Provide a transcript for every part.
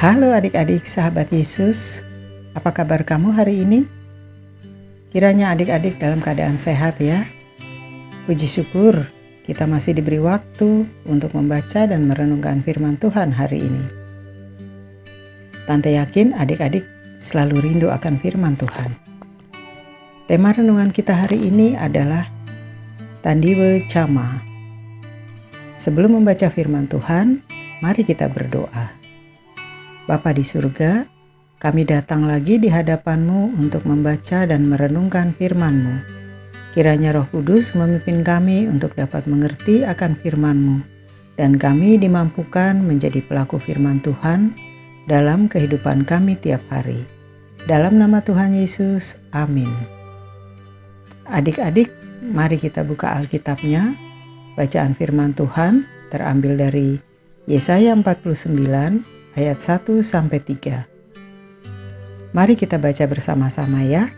Halo adik-adik sahabat Yesus, apa kabar kamu hari ini? Kiranya adik-adik dalam keadaan sehat ya. Puji syukur kita masih diberi waktu untuk membaca dan merenungkan firman Tuhan hari ini. Tante yakin adik-adik selalu rindu akan firman Tuhan. Tema renungan kita hari ini adalah Tandiwe Cama. Sebelum membaca firman Tuhan, mari kita berdoa. Bapa di surga, kami datang lagi di hadapanmu untuk membaca dan merenungkan firman-Mu. Kiranya roh kudus memimpin kami untuk dapat mengerti akan firman-Mu, dan kami dimampukan menjadi pelaku firman Tuhan dalam kehidupan kami tiap hari. Dalam nama Tuhan Yesus, amin. Adik-adik, mari kita buka Alkitabnya. Bacaan firman Tuhan terambil dari Yesaya 49 ayat 1 sampai 3. Mari kita baca bersama-sama ya.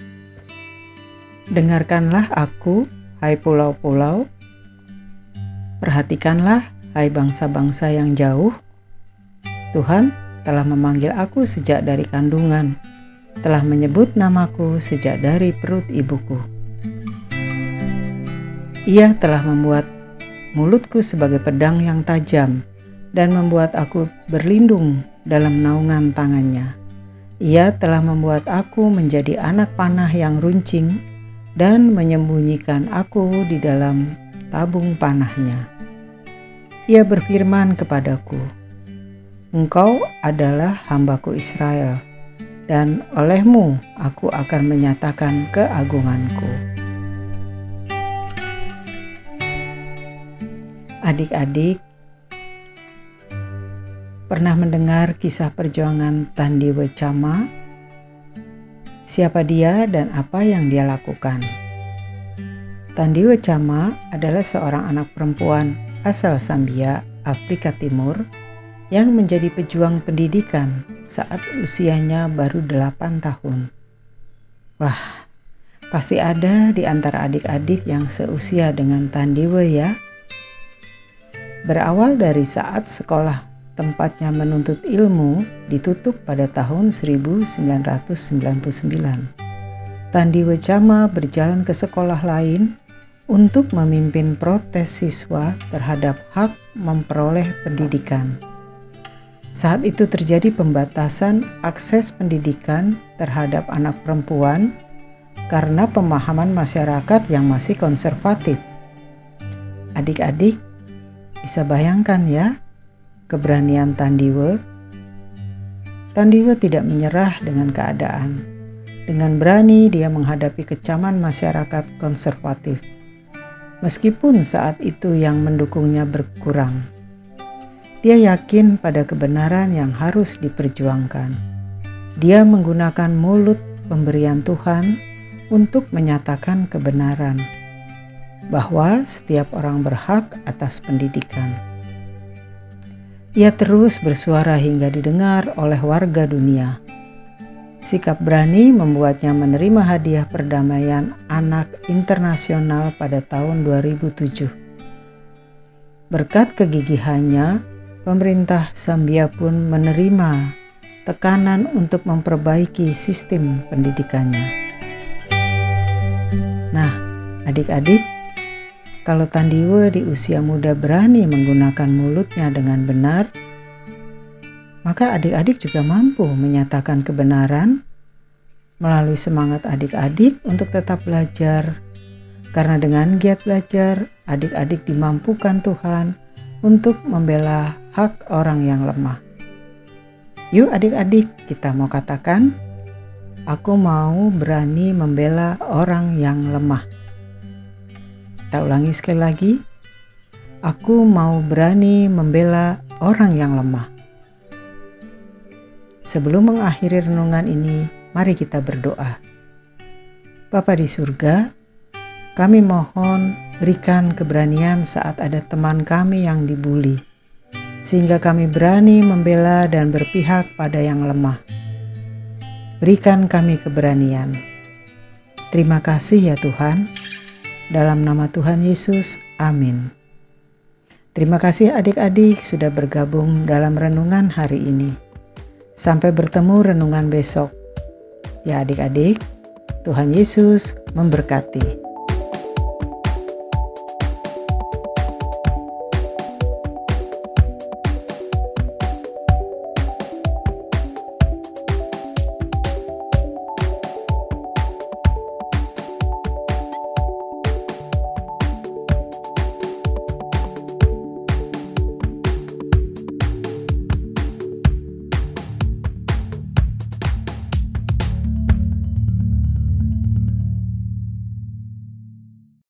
Dengarkanlah aku, hai pulau-pulau. Perhatikanlah, hai bangsa-bangsa yang jauh. Tuhan telah memanggil aku sejak dari kandungan, telah menyebut namaku sejak dari perut ibuku. Ia telah membuat mulutku sebagai pedang yang tajam dan membuat aku berlindung dalam naungan tangannya. Ia telah membuat aku menjadi anak panah yang runcing dan menyembunyikan aku di dalam tabung panahnya. Ia berfirman kepadaku, Engkau adalah hambaku Israel, dan olehmu aku akan menyatakan keagunganku. Adik-adik, Pernah mendengar kisah perjuangan Tandi Wecama? Siapa dia dan apa yang dia lakukan? Tandi Wecama adalah seorang anak perempuan asal Zambia, Afrika Timur yang menjadi pejuang pendidikan saat usianya baru 8 tahun. Wah, pasti ada di antara adik-adik yang seusia dengan Tandiwe ya. Berawal dari saat sekolah tempatnya menuntut ilmu ditutup pada tahun 1999. Tandi Wecama berjalan ke sekolah lain untuk memimpin protes siswa terhadap hak memperoleh pendidikan. Saat itu terjadi pembatasan akses pendidikan terhadap anak perempuan karena pemahaman masyarakat yang masih konservatif. Adik-adik bisa bayangkan ya, keberanian Tandiwe, Tandiwe tidak menyerah dengan keadaan. Dengan berani dia menghadapi kecaman masyarakat konservatif. Meskipun saat itu yang mendukungnya berkurang. Dia yakin pada kebenaran yang harus diperjuangkan. Dia menggunakan mulut pemberian Tuhan untuk menyatakan kebenaran bahwa setiap orang berhak atas pendidikan. Ia terus bersuara hingga didengar oleh warga dunia. Sikap berani membuatnya menerima hadiah perdamaian anak internasional pada tahun 2007. Berkat kegigihannya, pemerintah Zambia pun menerima tekanan untuk memperbaiki sistem pendidikannya. Nah, adik-adik, kalau Tandiwe di usia muda berani menggunakan mulutnya dengan benar, maka adik-adik juga mampu menyatakan kebenaran melalui semangat adik-adik untuk tetap belajar. Karena dengan giat belajar, adik-adik dimampukan Tuhan untuk membela hak orang yang lemah. Yuk adik-adik, kita mau katakan, aku mau berani membela orang yang lemah. Kita ulangi sekali lagi. Aku mau berani membela orang yang lemah. Sebelum mengakhiri renungan ini, mari kita berdoa. Bapa di surga, kami mohon berikan keberanian saat ada teman kami yang dibuli, sehingga kami berani membela dan berpihak pada yang lemah. Berikan kami keberanian. Terima kasih ya Tuhan. Dalam nama Tuhan Yesus, amin. Terima kasih adik-adik sudah bergabung dalam renungan hari ini. Sampai bertemu renungan besok. Ya adik-adik, Tuhan Yesus memberkati.